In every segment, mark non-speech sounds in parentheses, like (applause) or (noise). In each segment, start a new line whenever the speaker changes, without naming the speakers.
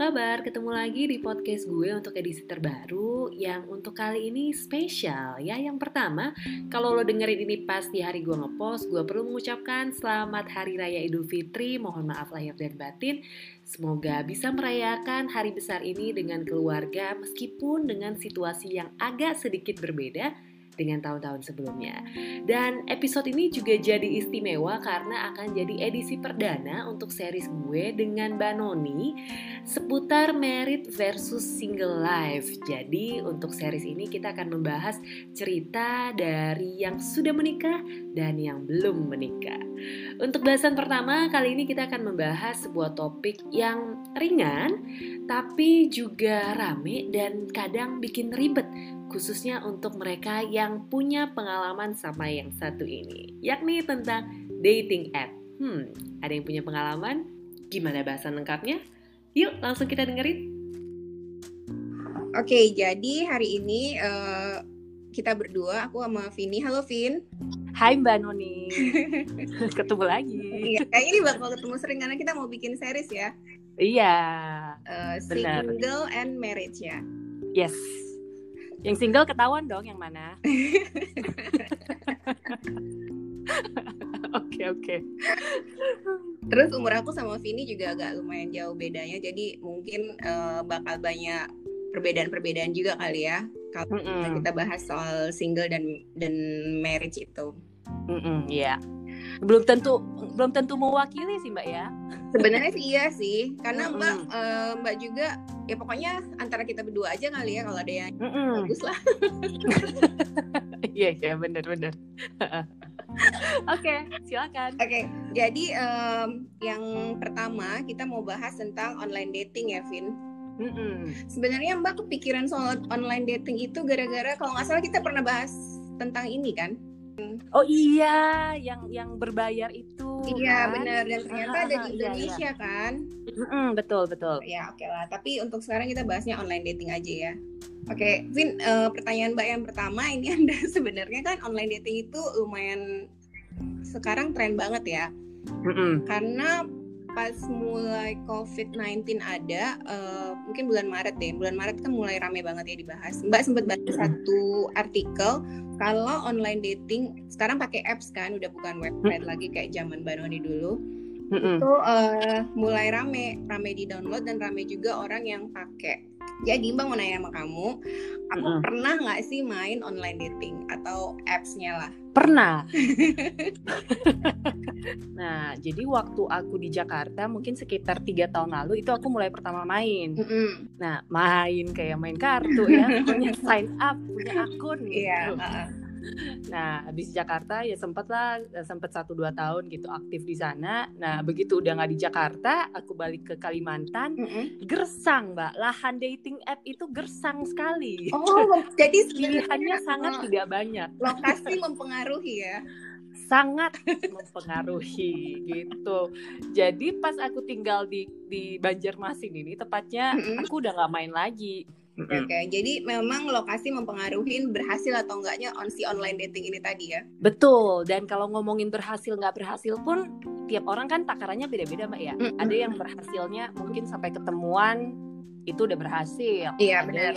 kabar? Ketemu lagi di podcast gue untuk edisi terbaru yang untuk kali ini spesial ya. Yang pertama, kalau lo dengerin ini pas di hari gue ngepost, gue perlu mengucapkan selamat Hari Raya Idul Fitri. Mohon maaf lahir dan batin. Semoga bisa merayakan hari besar ini dengan keluarga meskipun dengan situasi yang agak sedikit berbeda dengan tahun-tahun sebelumnya. Dan episode ini juga jadi istimewa karena akan jadi edisi perdana untuk series gue dengan Mbak Noni seputar merit versus single life. Jadi untuk series ini kita akan membahas cerita dari yang sudah menikah dan yang belum menikah. Untuk bahasan pertama kali ini kita akan membahas sebuah topik yang ringan tapi juga rame dan kadang bikin ribet khususnya untuk mereka yang punya pengalaman sama yang satu ini, yakni tentang dating app. Hmm, ada yang punya pengalaman? Gimana bahasan lengkapnya? Yuk, langsung kita dengerin.
Oke, jadi hari ini uh, kita berdua, aku sama Vini. Halo, Vin.
Hai Mbak Noni. (laughs) ketemu lagi.
Iya, kayak ini bakal ketemu sering karena kita mau bikin series ya.
Iya.
Uh, single and marriage ya.
Yes. Yang single ketahuan dong yang mana? (laughs) Oke oke.
Terus umur aku sama Vini juga agak lumayan jauh bedanya, jadi mungkin uh, bakal banyak perbedaan-perbedaan juga kali ya kalau mm -mm. kita bahas soal single dan dan marriage itu.
Iya. Mm -mm, yeah. Belum tentu belum tentu mewakili sih Mbak ya.
Sebenarnya sih iya sih, karena Mbak uh, Mbak juga ya pokoknya antara kita berdua aja kali ya kalau ada yang mm -mm. bagus lah. (laughs)
Iya iya benar benar. (laughs) Oke, okay, silakan.
Oke, okay, jadi um, yang pertama kita mau bahas tentang online dating ya, Vin. Mm -mm. Sebenarnya Mbak kepikiran soal online dating itu gara-gara kalau nggak salah kita pernah bahas tentang ini kan?
Oh iya, yang yang berbayar itu.
Iya kan? benar dan ternyata ada di Indonesia iya, iya. kan.
Mm-mm, betul betul.
Ya oke okay lah. Tapi untuk sekarang kita bahasnya online dating aja ya. Oke, okay. Vin, uh, pertanyaan Mbak yang pertama ini (laughs) Anda sebenarnya kan online dating itu lumayan sekarang tren banget ya. Mm-mm. Karena pas mulai COVID-19 ada, uh, mungkin bulan Maret deh. Bulan Maret kan mulai rame banget ya dibahas. Mbak sempat baca satu artikel kalau online dating sekarang pakai apps kan, udah bukan website lagi kayak zaman Banoni dulu. Mm-hmm. Itu uh, mulai rame, rame di download dan rame juga orang yang pakai. Jadi Mbak mau nanya sama kamu, aku mm-hmm. pernah nggak sih main online dating atau apps-nya lah?
Pernah. (laughs) nah, jadi waktu aku di Jakarta mungkin sekitar tiga tahun lalu itu aku mulai pertama main. Mm -hmm. Nah, main kayak main kartu ya, punya (laughs) sign up, punya akun gitu. Yeah. Nah, habis Jakarta ya sempet lah, eh, sempet satu dua tahun gitu aktif di sana. Nah, begitu udah nggak di Jakarta, aku balik ke Kalimantan, mm -hmm. gersang mbak, lahan dating app itu gersang sekali.
Oh, jadi (laughs)
pilihannya sangat tidak banyak.
Lokasi mempengaruhi ya
sangat mempengaruhi gitu. Jadi pas aku tinggal di di Banjarmasin ini tepatnya mm -hmm. aku udah nggak main lagi
Oke, okay, jadi memang lokasi mempengaruhi berhasil atau enggaknya on si online dating ini tadi ya?
Betul. Dan kalau ngomongin berhasil nggak berhasil pun tiap orang kan takarannya beda-beda mbak ya. Mm-hmm. Ada yang berhasilnya mungkin sampai ketemuan itu udah berhasil.
Iya benar.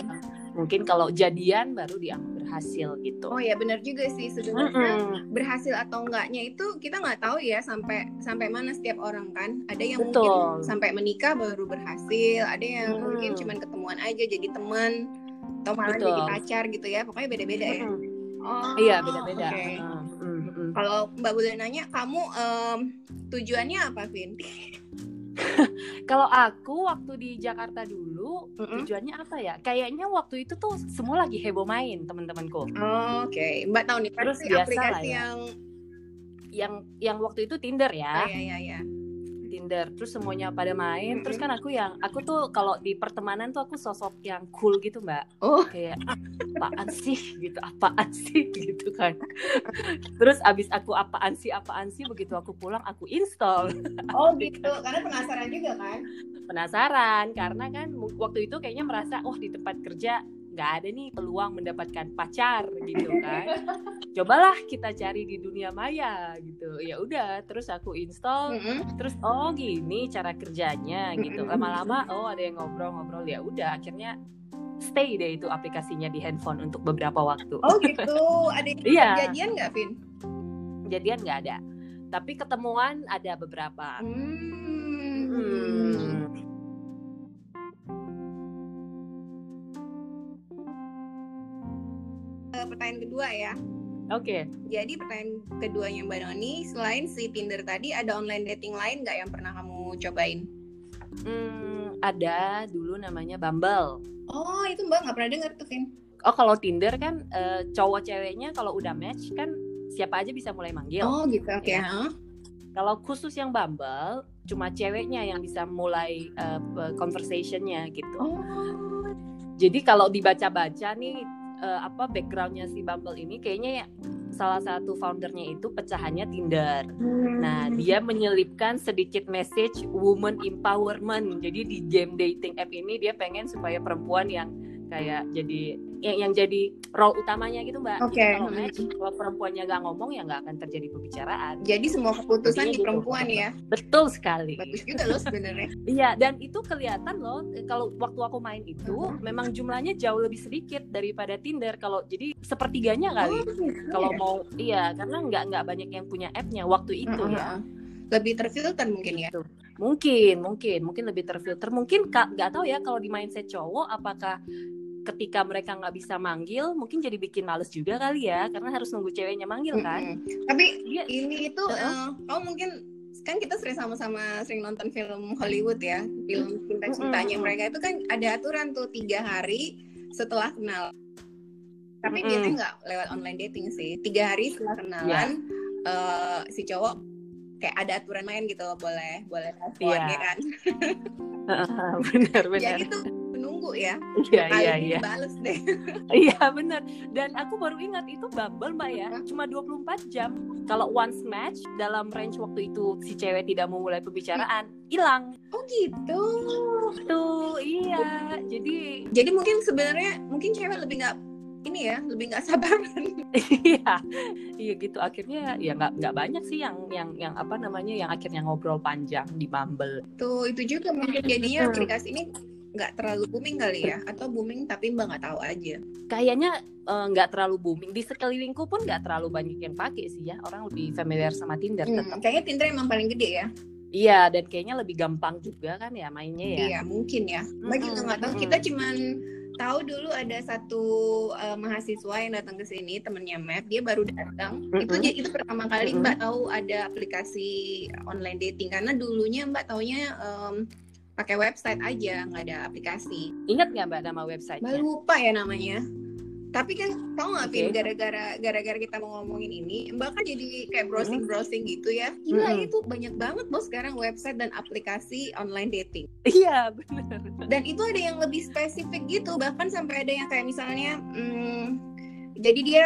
Mungkin kalau jadian baru dianggap berhasil gitu.
Oh ya benar juga sih sebenarnya mm -hmm. berhasil atau enggaknya itu kita nggak tahu ya sampai sampai mana setiap orang kan. Ada yang Betul. mungkin sampai menikah baru berhasil, ada yang mm. mungkin cuma ketemuan aja jadi teman atau malah Betul. jadi pacar gitu ya. Pokoknya beda-beda mm. ya.
Oh iya beda-beda. Okay.
Mm -hmm. Kalau Mbak boleh nanya, kamu um, tujuannya apa, Vin? (laughs)
Kalau aku waktu di Jakarta dulu mm-hmm. tujuannya apa ya? Kayaknya waktu itu tuh semua lagi heboh main teman-temanku.
Oh, Oke, okay. Mbak tahu nih
terus aplikasi ya. yang yang yang waktu itu Tinder ya.
Oh, iya iya iya.
Tinder terus semuanya pada main. Terus kan aku yang aku tuh kalau di pertemanan tuh aku sosok yang cool gitu mbak.
Oh.
Kayak apaan sih? gitu apaan sih? (laughs) gitu kan. Terus abis aku apaan sih apaan sih? Begitu aku pulang aku install. (laughs)
Oh gitu. Karena penasaran juga kan?
Penasaran karena kan waktu itu kayaknya merasa oh di tempat kerja nggak ada nih peluang mendapatkan pacar gitu kan cobalah kita cari di dunia maya gitu ya udah terus aku install
Mm-mm.
terus oh gini cara kerjanya gitu lama-lama oh ada yang ngobrol-ngobrol ya udah akhirnya stay deh itu aplikasinya di handphone untuk beberapa waktu
Oh gitu. Ada yang (laughs)
Iya.
jadian nggak, Vin?
jadian nggak ada tapi ketemuan ada beberapa
Hmm.
Hmm.
Pertanyaan kedua ya.
Oke,
Jadi pertanyaan keduanya Mbak Noni, selain si Tinder tadi, ada online dating lain nggak yang pernah kamu cobain?
Hmm, ada dulu namanya Bumble.
Oh, itu Mbak nggak pernah dengar tuh, Vin.
Oh kalau Tinder kan eh, cowok ceweknya kalau udah match kan siapa aja bisa mulai manggil.
Oh, gitu. Oke.
Ya.
ha?
Kalau khusus yang Bumble cuma ceweknya yang bisa mulai eh, conversationnya gitu.
Oh.
Jadi kalau dibaca-baca nih eh, apa backgroundnya si Bumble ini kayaknya ya salah satu foundernya itu pecahannya Tinder. Nah,
Hmm.
dia menyelipkan sedikit message woman empowerment. Jadi di game dating app ini dia pengen supaya perempuan yang kayak jadi yang, yang jadi role utamanya gitu, Mbak.
Oke.
Jadi kalau match, kalau perempuannya nggak ngomong ya nggak akan terjadi pembicaraan.
Jadi semua keputusan
Intinya
di
gitu.
perempuan ya.
Betul sekali.
Bagus juga loh sebenarnya. (laughs)
Iya, dan itu kelihatan loh kalau waktu aku main itu
Hmm.
memang jumlahnya jauh lebih sedikit daripada Tinder. Kalau jadi sepertiganya kali.
Oh, gitu
Kalau
ya.
mau iya, karena nggak nggak banyak yang punya app-nya waktu itu
Heeh,
ya.
heeh. Lebih terfilter mungkin ya.
Mungkin, mungkin, mungkin lebih terfilter. Mungkin nggak tahu ya kalau di mindset cowok apakah ketika mereka nggak bisa manggil, mungkin jadi bikin males juga kali ya, karena harus nunggu ceweknya manggil kan.
Mm-mm. Tapi
Dia,
ini itu
Heeh.
eh, kamu mungkin kan kita sering sama-sama sering nonton film Hollywood ya film cinta-cintanya
Mm-mm.
mereka itu kan ada aturan tuh tiga hari setelah kenal tapi
Mm-mm.
biasanya nggak lewat online dating sih tiga hari setelah kenalan eh, si cowok kayak ada aturan main gitu loh boleh boleh telepon
Iya.
ya kan (laughs)
benar, benar.
jadi tuh menunggu ya
Iya, iya, iya.
bales deh (laughs)
Iya, benar. Dan aku baru ingat itu Bumble, Mbak ya, cuma 24 jam. Kalau once match dalam range waktu itu si cewek tidak mau mulai pembicaraan, hilang.
oh gitu
Tuh, iya. Jadi
jadi mungkin sebenarnya mungkin cewek lebih nggak ini ya lebih nggak sabaran (laughs)
iya iya gitu akhirnya ya nggak nggak banyak sih yang yang yang apa namanya yang akhirnya ngobrol panjang di Bumble
Tuh itu juga mungkin jadinya
Hmm.
aplikasi ini nggak terlalu booming kali ya atau booming tapi mbak nggak tahu aja.
kayaknya eh, nggak terlalu booming di sekelilingku pun nggak terlalu banyak yang pakai sih ya orang lebih familiar sama Tinder
Hmm,
tetap
kayaknya Tinder emang paling gede ya.
iya dan kayaknya lebih gampang juga kan ya mainnya ya
Iya mungkin ya. Mbak juga nggak tahu. Kita cuman tahu dulu ada satu eh, mahasiswa yang datang ke sini temennya Matt dia baru datang.
Mm-mm.
Itu itu pertama kali
Mm-mm.
Mbak tahu ada aplikasi online dating karena dulunya Mbak taunya em, pakai website aja nggak ada aplikasi.
ingat nggak mbak nama
Mbak
websitenya
lupa ya namanya. Tapi kan tau nggak
Oke.
gara-gara gara-gara kita mau ngomongin ini, Mbak kan jadi kayak browsing browsing gitu ya. Gila
Mm-mm.
itu banyak banget bos sekarang website dan aplikasi online dating.
iya benar
Dan itu ada yang lebih spesifik gitu, bahkan sampai ada yang kayak misalnya, hmm, jadi dia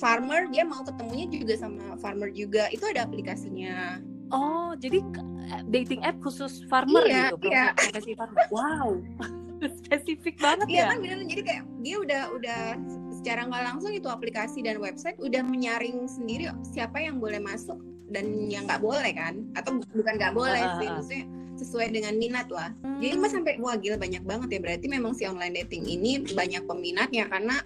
farmer, dia mau ketemunya juga sama farmer juga. Itu ada aplikasinya.
Oh jadi ke- dating app khusus farmer
Iya,
gitu
iya.
profesi farmer wow (laughs) spesifik banget
Iya
ya
kan bener jadi kayak dia udah udah secara nggak langsung itu aplikasi dan website udah menyaring sendiri siapa yang boleh masuk dan yang nggak boleh kan atau bu- bukan nggak boleh
ah,
sih maksudnya sesuai dengan minat lah.
Hmm.
Jadi mbak sampai wah gila banyak banget ya berarti memang si online dating ini banyak peminatnya karena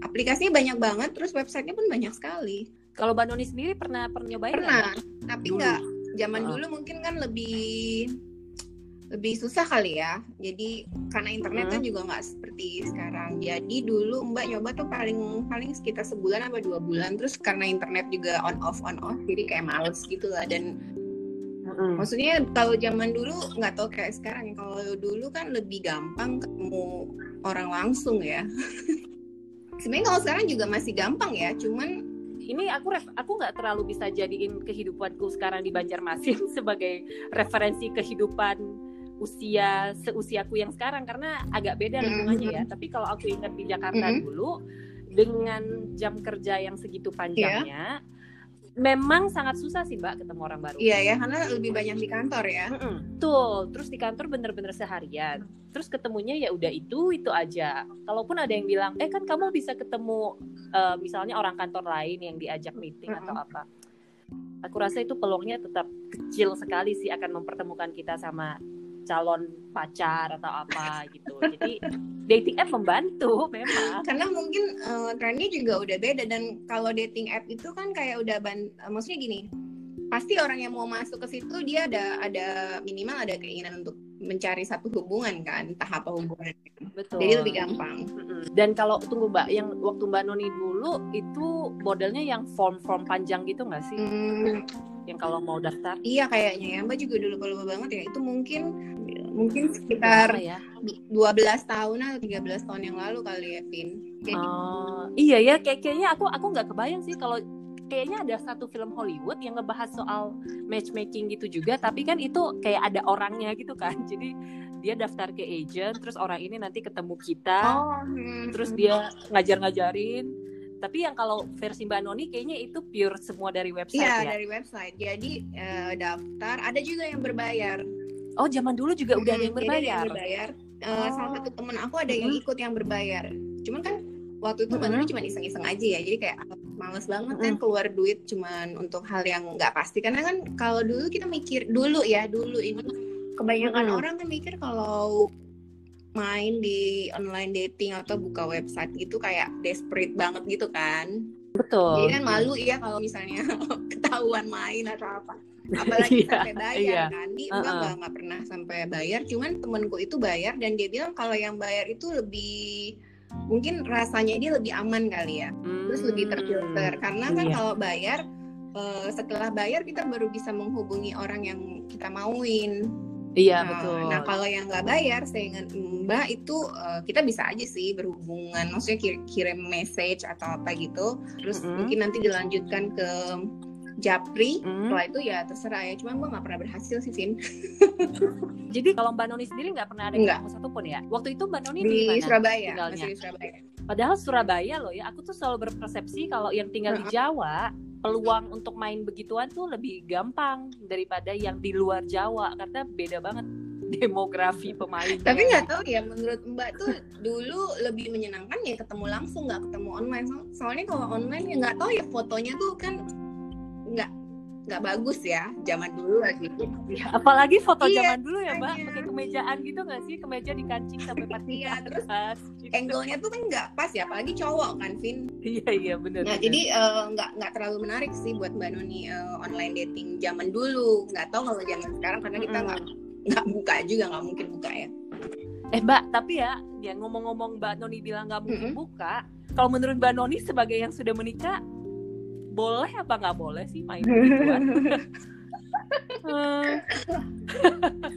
aplikasinya banyak banget terus websitenya pun banyak sekali.
kalau mbak Noni sendiri pernah pernah nyobain
Pernah
Mbak?
tapi nggak zaman
Ah.
dulu mungkin kan lebih lebih susah kali ya. Jadi karena internet kan juga nggak seperti sekarang. Jadi dulu Mbak nyoba tuh paling paling sekitar sebulan apa dua bulan. Terus karena internet juga on off on off, jadi kayak males gitu lah. Dan
Mm-mm.
maksudnya kalau zaman dulu nggak tahu kayak sekarang. Kalau dulu kan lebih gampang ketemu orang langsung ya. (laughs) Sebenarnya kalau sekarang juga masih gampang ya. Cuman
ini aku ref, aku nggak terlalu bisa jadiin kehidupanku sekarang di Banjarmasin (laughs) sebagai referensi kehidupan usia seusiaku yang sekarang karena agak beda
Mhm.
lingkungannya ya. Tapi kalau aku ingat di Jakarta
Mhm.
dulu dengan jam kerja yang segitu panjangnya, memang sangat susah sih mbak ketemu orang baru.
Iya ya, karena lebih banyak di kantor ya.
Betul. Terus di kantor bener-bener seharian. Terus ketemunya ya udah itu itu aja. Kalaupun ada yang bilang, eh kan kamu bisa ketemu uh, misalnya orang kantor lain yang diajak meeting
Mm-mm.
atau apa. Aku rasa itu peluangnya tetap kecil sekali sih akan mempertemukan kita sama calon pacar atau apa gitu. Jadi dating app membantu memang.
Karena mungkin eh, trennya juga udah beda dan kalau dating app itu kan kayak udah ban, eh, maksudnya gini, pasti orang yang mau masuk ke situ dia ada ada minimal ada keinginan untuk mencari satu hubungan kan, entah apa hubungan.
Betul.
Jadi lebih gampang.
Dan kalau tunggu mbak, yang waktu mbak Noni dulu itu modelnya yang form-form panjang gitu nggak sih?
Hmm,
Yang kalau mau daftar?
iya kayaknya ya, Mbak juga dulu lupa banget ya. Itu mungkin mungkin sekitar
ya?
12 tahun atau 13 tahun yang lalu kali ya, Vin. Jadi
Oh, iya ya, kayak kayaknya aku aku nggak kebayang sih kalau kayaknya ada satu film Hollywood yang ngebahas soal matchmaking gitu juga, tapi kan itu kayak ada orangnya gitu kan. (laughs) Jadi dia daftar ke agent, terus orang ini nanti ketemu kita,
oh, hmm,
terus dia ngajar-ngajarin. Tapi yang kalau versi Mbak Noni kayaknya itu pure semua dari website
Iya
ya.
dari website. Jadi eh, daftar. Ada juga yang berbayar.
Oh, zaman dulu juga udah ada yang
jadi ada
berbayar.
yang berbayar. Eh,
Oh.
Salah satu temen aku ada yang ikut yang berbayar. Cuman kan waktu itu mm cuma iseng-iseng aja ya. Jadi kayak ah, males banget kan keluar duit cuman untuk hal yang nggak pasti. Karena kan kalau dulu kita mikir dulu ya dulu ini kebanyakan
Mhm.
orang kan mikir kalau main di online dating atau buka website gitu kayak desperate banget gitu kan.
Betul.
Jadi kan malu ya kalau misalnya (laughs) ketahuan main atau apa. Apalagi
Iya,
sampai bayar
iya.
kan. Di
Uh-uh.
enggak pernah sampai bayar. Cuman temenku itu bayar dan dia bilang kalau yang bayar itu lebih mungkin rasanya dia lebih aman kali ya. Terus lebih terfilter karena kan
iya.
kalau bayar eh, setelah bayar kita baru bisa menghubungi orang yang kita mauin.
Iya,
Nah,
betul.
Nah kalau yang nggak bayar, saya ingat Mbak itu eh, kita bisa aja sih berhubungan, maksudnya kir- kirim message atau apa gitu, terus
Mm-mm.
mungkin nanti dilanjutkan ke Japri.
Mm.
Setelah itu ya terserah ya, cuma Mbak nggak pernah berhasil sih Vin. (laughs)
Jadi kalau Mbak Noni sendiri nggak pernah ada
Nggak.
ketemu satupun ya? Waktu itu Mbak Noni di,
di
mana?
Surabaya,
tinggalnya?
masih di Surabaya.
Padahal Surabaya loh ya, aku tuh selalu berpersepsi kalau yang tinggal di Jawa peluang untuk main begituan tuh lebih gampang daripada yang di luar Jawa karena beda banget (laughs) demografi pemain.
Tapi nggak tahu ya, menurut Mbak tuh dulu lebih menyenangkan ya ketemu langsung nggak ketemu online. So- Soalnya kalau online ya nggak tahu ya fotonya tuh kan nggak nggak bagus ya zaman dulu lagi.
Ya, apalagi foto
Iya,
zaman dulu ya Mbak, pakai kemejaan gitu nggak sih? Kemeja dikancing sampai pasti
Iya, terus
atas. gitu.
Angle-nya tuh kan nggak pas ya, apalagi cowok kan, Vin.
Iya iya benar.
Nah, jadi eh, nggak nggak terlalu menarik sih buat Mbak Noni eh, online dating zaman dulu. Nggak tahu kalau zaman sekarang karena kita nggak nggak buka juga nggak mungkin buka ya.
Eh Mbak, tapi ya, ya ngomong-ngomong Mbak Noni bilang nggak mungkin
Mm-mm.
buka. Kalau menurut Mbak Noni sebagai yang sudah menikah, boleh apa nggak boleh sih main begituan? (laughs) Eh,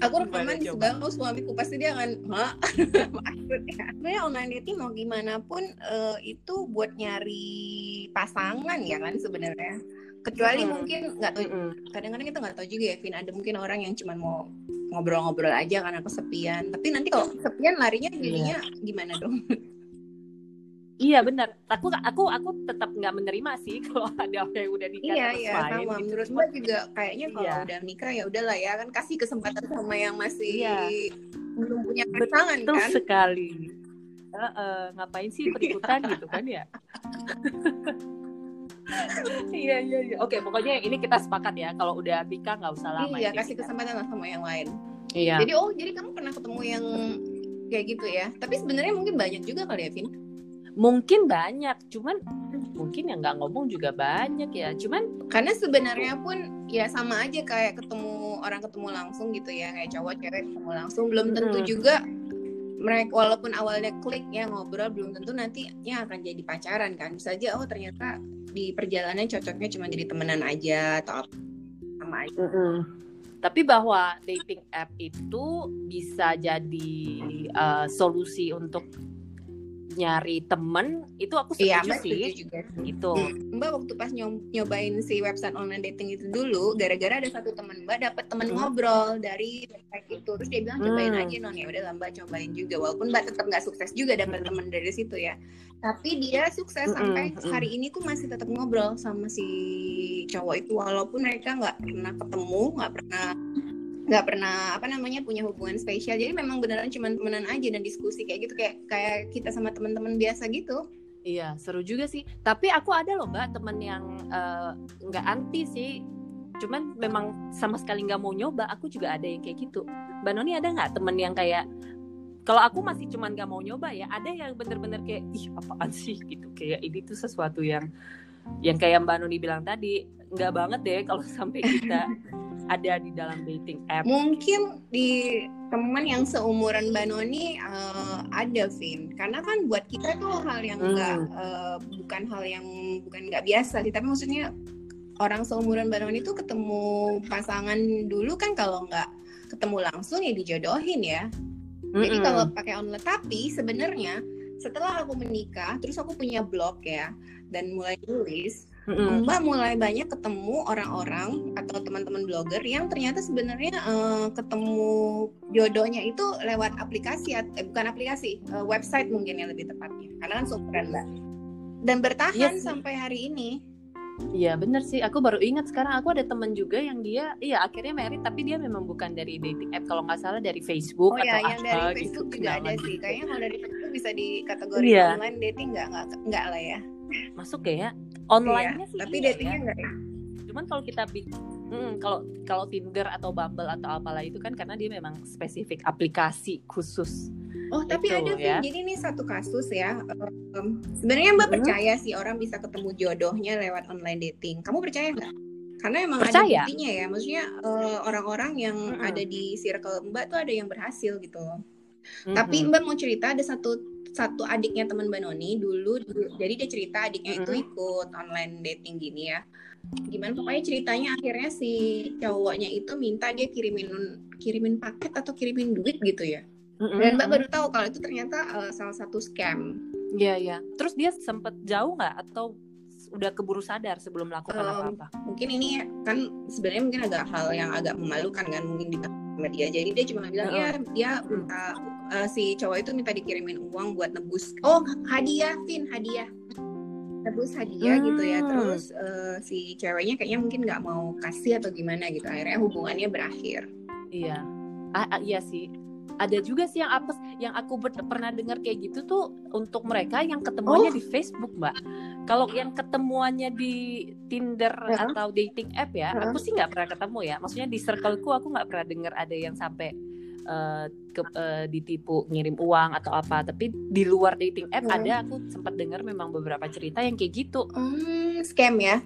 Aku rekaman di sebelah suamiku pasti dia akan, hah? (laughs) Maksudnya, sebenarnya online dating mau gimana pun eh, itu buat nyari pasangan ya kan sebenarnya. Kecuali
Mm-mm.
mungkin nggak tahu kadang-kadang kita nggak tahu juga ya Vin. Ada mungkin orang yang cuma mau ngobrol-ngobrol aja karena kesepian. Tapi nanti kalau kesepian larinya jadinya gimana dong (laughs)
Iya benar. Aku aku aku tetap nggak menerima sih (laughs) kalau ada yang udah nikah
iya
terus
iya
main
sama
gitu.
menurut mbak juga kayaknya kalau
Iya.
udah nikah ya udahlah ya kan kasih kesempatan sama yang masih
Iya.
belum punya pasangan
Betul
kan
sekali. Heeh, ngapain sih ikut-ikutan gitu kan ya? (laughs) iya iya iya. Oke, pokoknya ini kita sepakat ya kalau udah nikah nggak usah lama.
iya kasih kesempatan lah sama yang lain
Iya.
jadi oh jadi kamu pernah ketemu yang kayak gitu ya tapi sebenarnya mungkin banyak juga kali ya Vin
Mungkin banyak, cuman mungkin yang nggak ngomong juga banyak ya. Cuman
karena sebenarnya pun ya sama aja kayak ketemu orang ketemu langsung gitu ya kayak cowok cewek ketemu langsung belum tentu
Mm.
juga mereka walaupun awalnya klik ya ngobrol belum tentu nantinya akan jadi pacaran kan bisa aja oh ternyata di perjalanan cocoknya cuma jadi temenan aja atau apa sama aja
tapi bahwa dating app itu bisa jadi uh, solusi untuk nyari temen itu aku
Iya,
setuju
Mbak
sih
setuju juga.
gitu
Mbak waktu pas nyob- nyobain si website online dating itu dulu, gara-gara ada satu teman Mbak dapat teman
Hmm.
ngobrol dari website itu, terus dia bilang cobain
Hmm.
aja non ya udah Mbak cobain juga, walaupun Mbak tetap nggak sukses juga dapat
Hmm.
teman dari situ ya, tapi dia sukses
Mm-mm,
sampai
mm-mm.
hari ini tuh masih tetap ngobrol sama si cowok itu, walaupun mereka nggak pernah ketemu, nggak pernah nggak pernah apa namanya punya hubungan spesial jadi memang beneran cuma temenan aja dan diskusi kayak gitu kayak kayak kita sama teman-teman biasa gitu
Iya, seru juga sih. Tapi aku ada loh mbak temen yang eh, nggak anti sih. Cuman memang sama sekali nggak mau nyoba. Aku juga ada yang kayak gitu. Mbak Noni ada nggak temen yang kayak kalau aku masih cuman nggak mau nyoba ya. Ada yang bener-bener kayak ih apaan sih gitu. Kayak ini tuh sesuatu yang yang kayak Mbak Noni bilang tadi nggak banget deh kalau (laughs) sampai kita ada di dalam dating app.
Mungkin di teman yang seumuran Mbak Noni eh, ada Vin, karena kan buat kita tuh hal yang
Hmm.
enggak bukan hal yang bukan nggak biasa sih, tapi maksudnya orang seumuran Mbak Noni tuh ketemu pasangan dulu kan kalau nggak ketemu langsung ya dijodohin ya. Jadi
Mm-mm.
kalau pakai online tapi sebenarnya setelah aku menikah, terus aku punya blog ya dan mulai nulis,
Mm-mm.
Mbak mulai banyak ketemu orang-orang atau teman-teman blogger yang ternyata sebenarnya eh, ketemu jodohnya itu lewat aplikasi eh, bukan aplikasi eh, website mungkin yang lebih tepatnya karena kan seumuran Mbak dan bertahan
Iya sih.
sampai hari ini
Iya bener sih, aku baru ingat sekarang aku ada temen juga yang dia, iya akhirnya married tapi dia memang bukan dari dating app kalau nggak salah dari Facebook
oh ya
atau
yang
apa
dari
gitu
Facebook juga ada
kenalan
sih
gitu.
kayaknya kalau dari Facebook bisa dikategori
Iya.
online dating nggak nggak nggak lah ya
Masuk ya, ya? Online-nya
Iya,
sih
tapi
iya
datingnya
ya.
nggak ya
Cuman kalau kita bi- mm, kalau kalau Tinder atau Bumble atau apalah itu kan karena dia memang spesifik aplikasi khusus.
Oh, tapi
Itu,
ada Vin.
ya.
Jadi ini satu kasus ya. Um, sebenarnya Mbak
Hmm.
percaya sih orang bisa ketemu jodohnya lewat online dating. Kamu percaya nggak? Karena emang ada
Percaya.
buktinya ya. Maksudnya uh, orang-orang yang
Mm-mm.
ada di circle Mbak tuh ada yang berhasil gitu loh.
Mm-mm.
Tapi Mbak mau cerita ada satu satu adiknya teman Mbak Noni dulu, dulu- jadi dia cerita adiknya itu
Mm-mm.
ikut online dating gini ya. Gimana pokoknya ceritanya akhirnya si cowoknya itu minta dia kirimin kirimin paket atau kirimin duit gitu ya.
Mm-mm.
Dan Mbak baru tahu kalau itu ternyata uh, salah satu scam.
Iya iya. Terus dia sempet jauh nggak atau udah keburu sadar sebelum melakukan
Um,
apa-apa?
Mungkin ini kan sebenarnya mungkin agak hal yang agak memalukan kan mungkin di sama dia. Jadi dia cuma bilang ya dia minta uh, si cowok itu minta dikirimin uang buat nebus. Oh hadiah, Vin hadiah. Nebus hadiah gitu ya.
Hmm.
Terus uh, si ceweknya kayaknya mungkin nggak mau kasih atau gimana gitu. Akhirnya hubungannya berakhir.
Iya. Ah, ah, iya sih. Ada juga sih yang apes yang aku ber- pernah dengar kayak gitu tuh untuk mereka yang ketemuannya
Oh.
di Facebook, Mbak. Kalau yang ketemuannya di Tinder
Heeh.
atau dating app ya,
Heeh.
aku sih nggak pernah ketemu ya. Maksudnya di circleku aku nggak pernah dengar ada yang sampai eh, ke, eh, ditipu ngirim uang atau apa. Tapi di luar dating app
Heeh.
ada aku sempat dengar memang beberapa cerita yang kayak gitu.
Hmm, scam ya?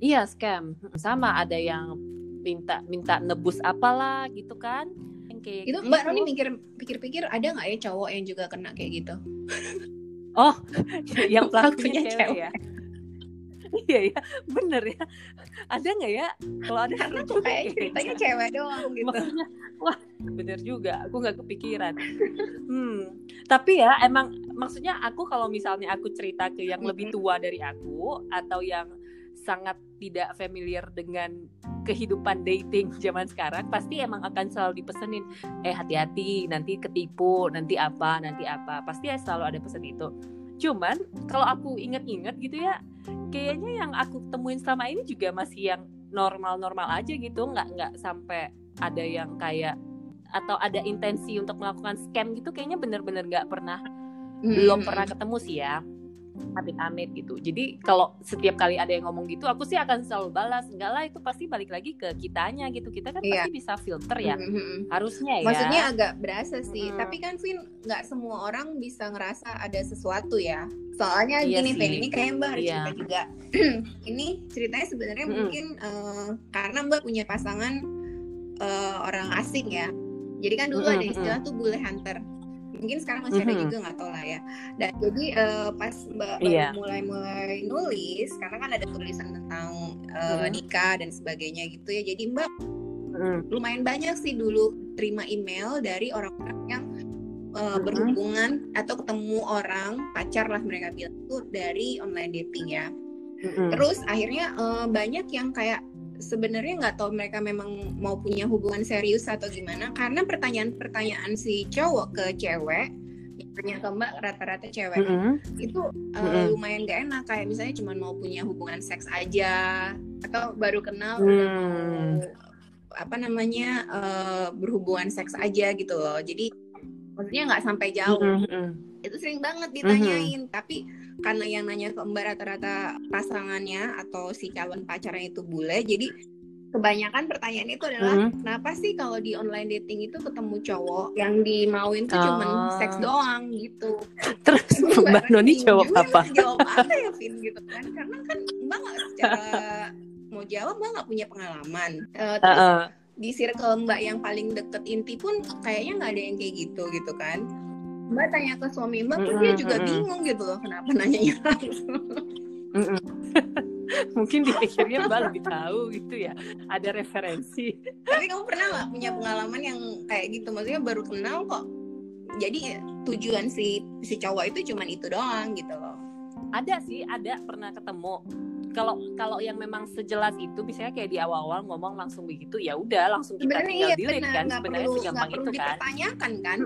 Iya scam. Sama ada yang minta minta nebus apalah gitu kan. Yang kayak
Itu
gitu.
Mbak Noni mikir pikir-pikir ada nggak ya cowok yang juga kena kayak gitu?
Oh, (laughs) yang pelakunya
Pelakunya
cewek,
cewek.
ya. Iya ya, bener ya. Ada nggak ya? Kalau ada
Karena tuh kayak
kayaknya.
ceritanya cewek doang gitu.
Makanya, wah, bener juga. Aku nggak kepikiran. Hmm, tapi ya emang maksudnya aku kalau misalnya aku cerita ke yang lebih tua dari aku atau yang sangat tidak familiar dengan kehidupan dating zaman sekarang pasti emang akan selalu dipesenin eh hati-hati nanti ketipu nanti apa nanti apa pasti ya selalu ada pesan itu cuman kalau aku inget-inget gitu ya kayaknya yang aku temuin selama ini juga masih yang normal-normal aja gitu nggak nggak sampai ada yang kayak atau ada intensi untuk melakukan scam gitu kayaknya bener-bener nggak pernah belum
Hmm.
pernah ketemu sih ya amit-amit gitu jadi kalau setiap kali ada yang ngomong gitu aku sih akan selalu balas enggak lah itu pasti balik lagi ke kitanya gitu kita kan
Iya.
pasti bisa filter ya
Hmm, hmm, hmm.
harusnya ya
Maksudnya agak berasa sih,
Mm.
tapi kan Vin nggak semua orang bisa ngerasa ada sesuatu ya. Soalnya
Iya
gini. Vin, ini kayak Mbak harus cerita juga. (clears throat) ini ceritanya sebenarnya
Mm-mm.
mungkin eh, karena Mbak punya pasangan eh, orang asing ya. Jadi kan dulu
Mm-mm,
ada istilah tuh bule hunter. Mungkin sekarang masih ada
Mhm.
juga nggak tahu lah ya. Dan jadi eh, pas Mbak baru
Iya.
mulai-mulai nulis, karena kan ada tulisan tentang eh,
Mhm.
nikah dan sebagainya gitu ya. Jadi Mbak
Mm.
lumayan banyak sih dulu terima email dari orang-orang yang uh, berhubungan atau ketemu orang pacar lah mereka bilang itu dari online dating ya. Mm-hmm. Terus akhirnya uh, banyak yang kayak sebenarnya nggak tahu mereka memang mau punya hubungan serius atau gimana karena pertanyaan-pertanyaan si cowok ke cewek tanya ke mbak rata-rata cewek mm -hmm. itu uh, mm -hmm. lumayan gak enak kayak misalnya cuma mau punya hubungan seks aja atau baru kenal mm. apa namanya uh, berhubungan seks aja gitu loh jadi maksudnya nggak sampai jauh mm -hmm. itu sering banget ditanyain mm -hmm. tapi karena yang nanya ke mbak rata-rata pasangannya atau si calon pacarnya itu bule jadi kebanyakan pertanyaan itu adalah mm -hmm. kenapa sih kalau di online dating itu ketemu cowok yang dimauin tuh oh. cuma seks doang gitu.
Terus Mbak Noni jawab apa?
Jawab apa ya Vin gitu kan? Karena kan Mbak nggak secara mau jawab Mbak nggak punya pengalaman. Uh, terus uh -uh. di circle Mbak yang paling deket inti pun kayaknya nggak ada yang kayak gitu gitu kan. Mbak tanya ke suami Mbak, mm -hmm. dia juga bingung gitu loh kenapa nanyanya langsung. Mm -hmm. (laughs)
mungkin dipikirnya mbak lebih tahu gitu ya ada referensi.
Tapi kamu pernah nggak punya pengalaman yang kayak gitu? Maksudnya baru kenal kok jadi tujuan si si cowok itu cuman itu doang gitu loh.
Ada sih ada pernah ketemu. Kalau kalau yang memang sejelas itu biasanya kayak di awal-awal ngomong langsung begitu ya udah langsung kita sebenarnya tinggal iya, delete kan. sebenarnya segampang itu kan.
dipertanyakan kan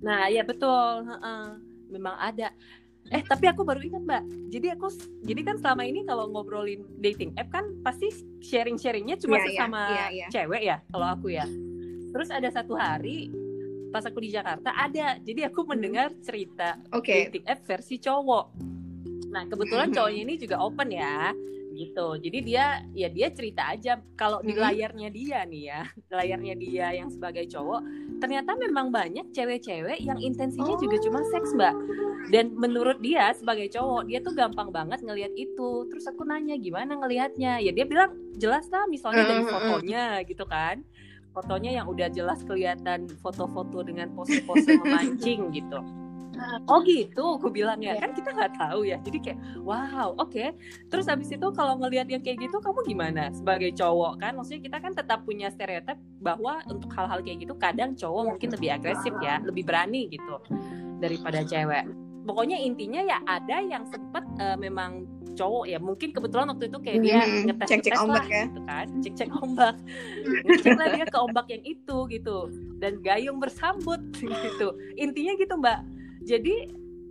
nah ya betul memang ada Eh tapi aku baru ingat mbak. Jadi aku jadi kan selama ini kalau ngobrolin dating app kan pasti sharing sharingnya cuma yeah, iya, sesama yeah, yeah, yeah. cewek ya kalau aku ya. Terus ada satu hari pas aku di Jakarta ada. Jadi aku hmm. mendengar cerita okay. dating app versi cowok. Nah kebetulan hmm. cowoknya ini juga open ya gitu. Jadi dia ya dia cerita aja kalau di hmm. layarnya dia nih ya, (laughs) layarnya dia yang sebagai cowok ternyata memang banyak cewek-cewek yang intensinya oh. juga cuma seks mbak dan menurut dia sebagai cowok dia tuh gampang banget ngelihat itu terus aku nanya gimana ngelihatnya ya dia bilang jelas lah misalnya dari fotonya gitu kan fotonya yang udah jelas kelihatan foto-foto dengan pose-pose memancing gitu oh gitu? Aku bilang ya iya. kan kita nggak tahu ya. Jadi kayak wow oke. Okay. terus habis itu kalau ngelihat yang kayak gitu kamu gimana? Sebagai cowok kan maksudnya kita kan tetap punya stereotip bahwa untuk hal-hal kayak gitu kadang cowok mungkin lebih agresif ya lebih berani gitu daripada cewek. Pokoknya intinya ya ada yang sempet uh, memang cowok ya mungkin kebetulan waktu itu kayak dia hmm, ngetes cek cek ombak lah, ya. gitu kan cek cek ombak. Cek lah dia ke ombak yang itu gitu dan gayung bersambut (laughs) gitu. Intinya gitu mbak jadi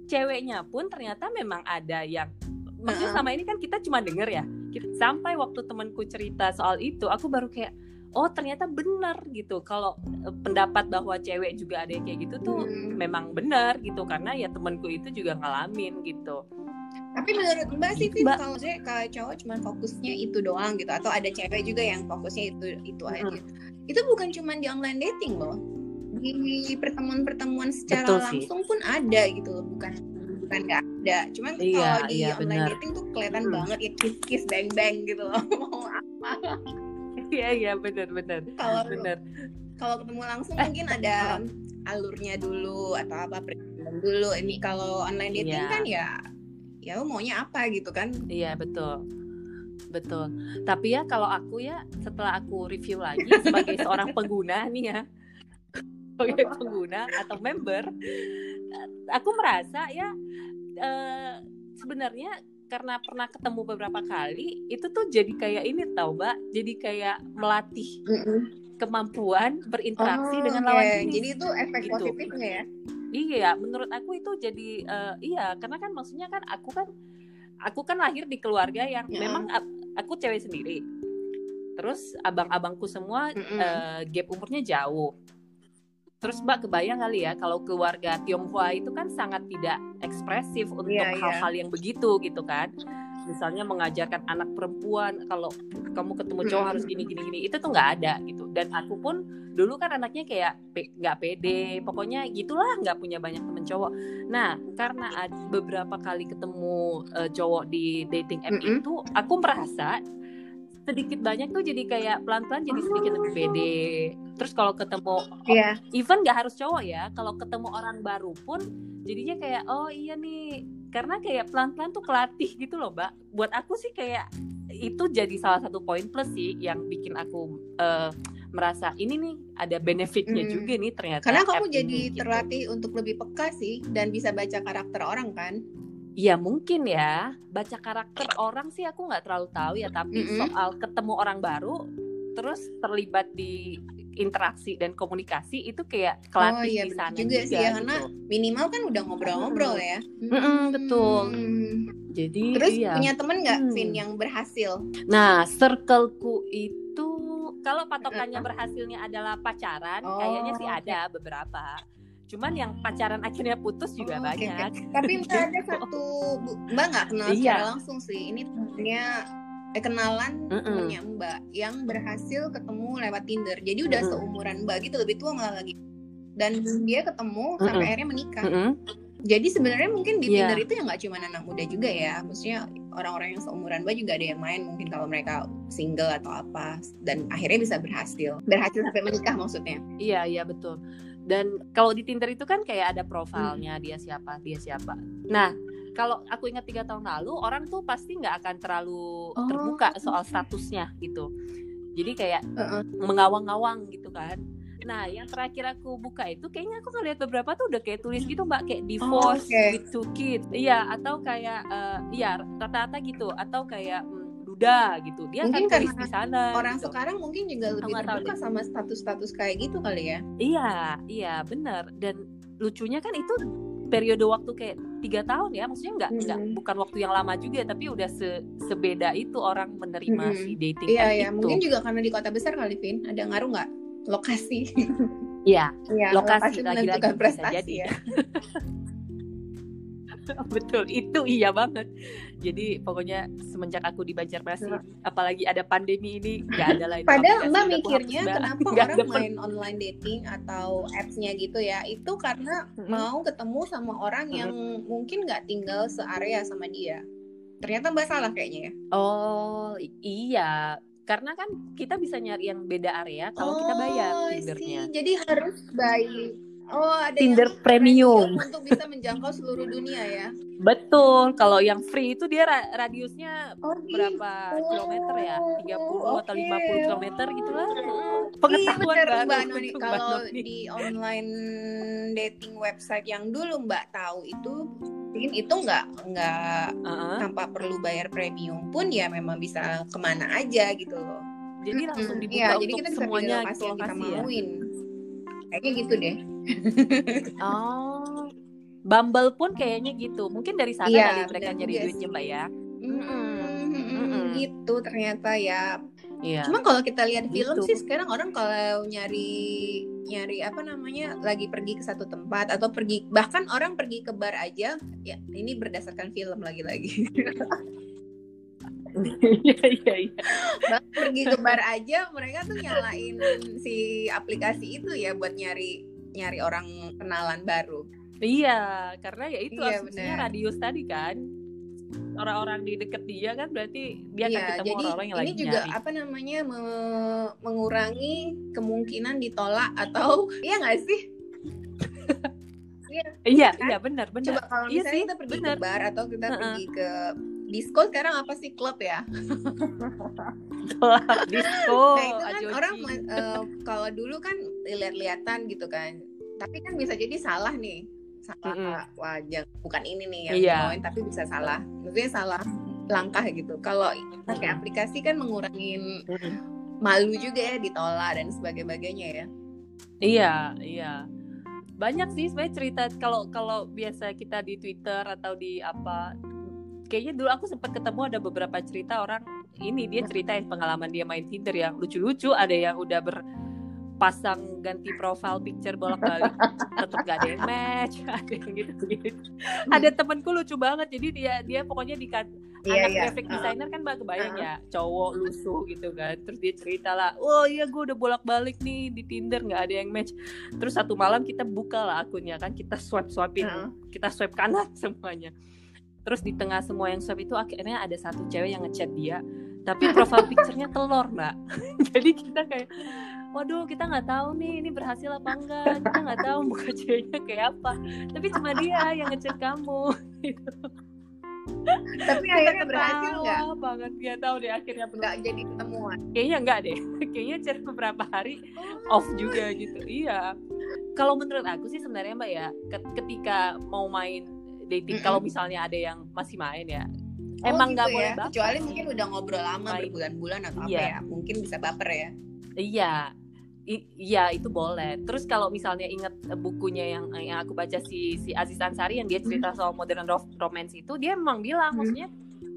ceweknya pun ternyata memang ada yang maksudnya sama ini kan kita cuma denger ya sampai waktu temanku cerita soal itu aku baru kayak oh ternyata benar gitu kalau eh, pendapat bahwa cewek juga ada yang kayak gitu tuh hmm. memang benar gitu karena ya temanku itu juga ngalamin gitu
tapi menurut mbak sih Mbak. kalau saya kalau cowok cuma fokusnya itu doang gitu atau ada cewek juga yang fokusnya itu itu aja hmm. itu bukan cuma di online dating loh di pertemuan-pertemuan secara Betul langsung sih. pun ada gitu loh bukan bukan nggak ada cuman iya, kalau di iya, online bener. dating tuh kelihatan hmm. banget ya kiss kiss bang bang gitu loh mau (laughs) apa
iya iya benar benar
kalau benar kalau ketemu langsung eh, mungkin ada alurnya dulu atau apa dulu ini kalau online dating yeah. kan ya ya maunya apa gitu kan
iya betul betul tapi ya kalau aku ya setelah aku review lagi sebagai (laughs) seorang pengguna nih ya sebagai (laughs) pengguna atau member aku merasa ya uh, sebenarnya karena pernah ketemu beberapa kali itu tuh jadi kayak ini tau mbak jadi kayak melatih mm -mm. kemampuan berinteraksi oh, dengan lawan jenis
jadi itu efek gitu. positifnya ya
iya menurut aku itu jadi uh, iya karena kan maksudnya kan aku kan aku kan lahir di keluarga yang yeah. memang aku cewek sendiri terus abang-abangku semua mm -mm. Uh, gap umurnya jauh Terus Mbak kebayang kali ya kalau keluarga Tionghoa itu kan sangat tidak ekspresif untuk iya, iya. hal-hal yeah, yeah. yang begitu gitu kan. Misalnya mengajarkan anak perempuan kalau kamu ketemu cowok harus gini gini gini itu tuh nggak ada gitu. Dan aku pun dulu kan anaknya kayak nggak pede, pokoknya gitulah nggak punya banyak temen cowok. Nah karena beberapa kali ketemu uh, cowok di dating app mm -hmm. itu, aku merasa sedikit banyak tuh jadi kayak pelan-pelan jadi sedikit lebih pede. Terus kalau ketemu yeah. even gak harus cowok ya, kalau ketemu orang baru pun jadinya kayak oh iya nih karena kayak pelan-pelan tuh kelatih gitu loh, Mbak. Buat aku sih kayak itu jadi salah satu poin plus sih yang bikin aku uh, merasa ini nih ada benefitnya
Hmm.
juga nih ternyata
Karena kamu jadi
ini, gitu.
terlatih untuk lebih peka sih dan bisa baca karakter orang kan.
Ya mungkin ya baca karakter orang sih aku nggak terlalu tahu ya tapi
Mm-mm.
soal ketemu orang baru terus terlibat di interaksi dan komunikasi itu kayak kelatih
oh iya
di sana
juga, sih ya karena
gitu.
minimal kan udah ngobrol-ngobrol ya.
Mm-mm, betul.
Hmm.
Jadi
Terus
iya.
punya temen nggak,
Hmm.
Vin, yang berhasil?
Nah, circleku itu kalau patokannya berhasilnya adalah pacaran,
Oh,
kayaknya sih ada beberapa. Cuman yang pacaran akhirnya putus juga
Oh,
banyak.
Tapi (laughs) Mbak ada satu, Mbak nggak kenal
Iya.
secara langsung sih. Ini temennya, eh, kenalan
Mm-mm.
temennya Mbak yang berhasil ketemu lewat Tinder. Jadi udah
Mm-mm.
seumuran Mbak gitu, lebih tua malah lagi. Dan dia ketemu sampai
Mm-mm.
akhirnya menikah.
Mm-mm.
Jadi sebenarnya mungkin di
Iya.
Tinder itu ya nggak cuma anak muda juga ya. Maksudnya orang-orang yang seumuran Mbak juga ada yang main mungkin kalau mereka single atau apa dan akhirnya bisa berhasil. Berhasil sampai menikah maksudnya.
Iya, iya betul. Dan kalau di Tinder itu kan kayak ada profilnya dia siapa, dia siapa. Nah, kalau aku ingat tiga tahun lalu orang tuh pasti nggak akan terlalu
Oh.
terbuka soal statusnya gitu. Jadi kayak
Heeh.
mengawang-awang gitu kan. Nah, yang terakhir aku buka itu kayaknya aku ngeliat beberapa tuh udah kayak tulis gitu mbak kayak divorce
oke.
with two kids, iya atau kayak eh, iya rata-rata gitu atau kayak mm, duda gitu. Dia
Mungkin
akan tulis
karena
di sana.
Orang
gitu.
sekarang mungkin juga lebih
nggak tahu
terbuka sama status-status kayak gitu kali ya.
Iya, iya benar. Dan lucunya kan itu periode waktu kayak tiga tahun ya, maksudnya nggak nggak
Hmm.
bukan waktu yang lama juga, tapi udah se sebeda itu orang menerima
Hmm.
si dating
Iya
app
ya,
itu.
mungkin juga karena di kota besar kali Vin, ada ngaruh nggak lokasi?
Iya,
Iya,
lokasi lagi-lagi
menentukan
bisa
prestasi
jadi.
ya. (laughs) (laughs)
betul itu iya banget. Jadi pokoknya semenjak aku di Banjarmasin, apalagi ada pandemi ini nggak ada lagi. (laughs)
Padahal Mbak mikirnya kenapa (laughs)
Nggak
orang
per-
main online dating atau apps-nya gitu ya? Itu karena
Mm-mm.
mau ketemu sama orang yang mungkin nggak tinggal searea sama dia. Ternyata Mbak salah kayaknya ya.
Oh iya, karena kan kita bisa nyari yang beda area kalau kita bayar
Oh,
Tindernya.
Jadi harus bayar. Oh, ada
Tinder
yang
premium.
untuk bisa menjangkau seluruh dunia ya.
Betul, kalau yang free itu dia ra- radiusnya
Oh,
berapa
gitu.
kilometer ya? 30 atau
Oke.
50 kilometer gitu lah. Mm,
Iya
Pengetahuan
bener
baru
Mbak Noni. Kalau di online dating website yang dulu Mbak tahu itu mungkin itu nggak nggak
Heeh.
tanpa perlu bayar premium pun ya memang bisa ke mana aja gitu loh.
Jadi langsung dibuka
Iya,
untuk
jadi kita bisa
semuanya
lokasi
gitu
yang kita
lokasi ya.
mauin. Kayaknya gitu deh.
Oh. (laughs) Bumble pun kayaknya gitu. Mungkin dari sana
Iya,
kali mereka nyari duitnya. Mbak ya.
Mm-mm,
Mm-mm.
gitu ternyata ya.
Iya.
Cuma kalau kita lihat film
Gitu.
sih sekarang orang kalau nyari nyari apa namanya lagi pergi ke satu tempat atau pergi bahkan orang pergi ke bar aja ya ini berdasarkan film lagi-lagi.
Iya, iya, iya.
Pergi ke bar aja mereka tuh nyalain si aplikasi itu ya buat nyari nyari orang kenalan baru.
Iya, karena ya itu
Iya,
asumsinya
benar.
radius tadi kan. Orang-orang di deket dia kan berarti dia akan
Iya,
ketemu
jadi
orang-orang yang
ini
lagi
juga
nyari.
apa namanya me- mengurangi kemungkinan ditolak atau (laughs) iya nggak sih? (laughs)
Iya,
kan?
iya benar, benar.
Coba kalau
Iya
misalnya
sih,
kita pergi
benar.
ke bar atau kita
Heeh.
pergi ke disco sekarang apa sih klub ya? (laughs)
Disco,
nah itu kan
ajoji.
orang eh, kalau dulu kan lihat-lihatan gitu kan. Tapi kan bisa jadi salah nih. Salah
Mm-mm.
wajah bukan ini nih yang dimauin tapi bisa salah. Maksudnya salah langkah gitu. Kalau pakai aplikasi kan mengurangin
Mm-mm.
malu juga ya ditolak dan sebagainya ya.
Iya, iya. Banyak sih sebenarnya cerita kalau kalau biasa kita di Twitter atau di apa kayaknya dulu aku sempat ketemu ada beberapa cerita orang ini dia cerita pengalaman dia main Tinder yang lucu-lucu, ada yang udah berpasang ganti profile picture bolak-balik tetap gak ada yang match, (laughs) ada yang gitu gitu. Ada temenku lucu banget, jadi dia dia pokoknya di
Iya
anak
iya.
graphic designer kan mbak kebayang
Uh-uh.
ya cowok lusuh gitu kan terus dia cerita lah oh iya gue udah bolak balik nih di tinder nggak ada yang match terus satu malam kita buka lah akunnya kan kita swipe swipein
Heeh.
kita swipe kanan (laughs) semuanya terus di tengah semua yang swipe itu akhirnya ada satu cewek yang ngechat dia tapi profile picture-nya telur mbak (laughs) jadi kita kayak waduh kita nggak tahu nih ini berhasil apa enggak kita nggak tahu (laughs) muka ceweknya kayak apa tapi cuma dia yang ngechat kamu (laughs)
Tapi akhirnya berhasil nggak?
banget ya tahu deh akhirnya.
Nggak jadi ketemuan.
Kayaknya enggak deh. (laughs) Kayaknya cari beberapa hari off juga gitu. Iya. Kalau menurut aku sih sebenarnya Mbak ya, ketika mau main dating, mm -mm. kalau misalnya ada yang masih main ya,
oh, emang nggak gitu boleh ya? baper. Kecuali mungkin udah ngobrol lama berbulan-bulan atau iya. apa ya, mungkin bisa baper ya.
Iya, iya itu boleh. Terus kalau misalnya ingat bukunya yang yang aku baca si si Aziz Ansari yang dia cerita soal modern romance itu, dia emang bilang hmm. maksudnya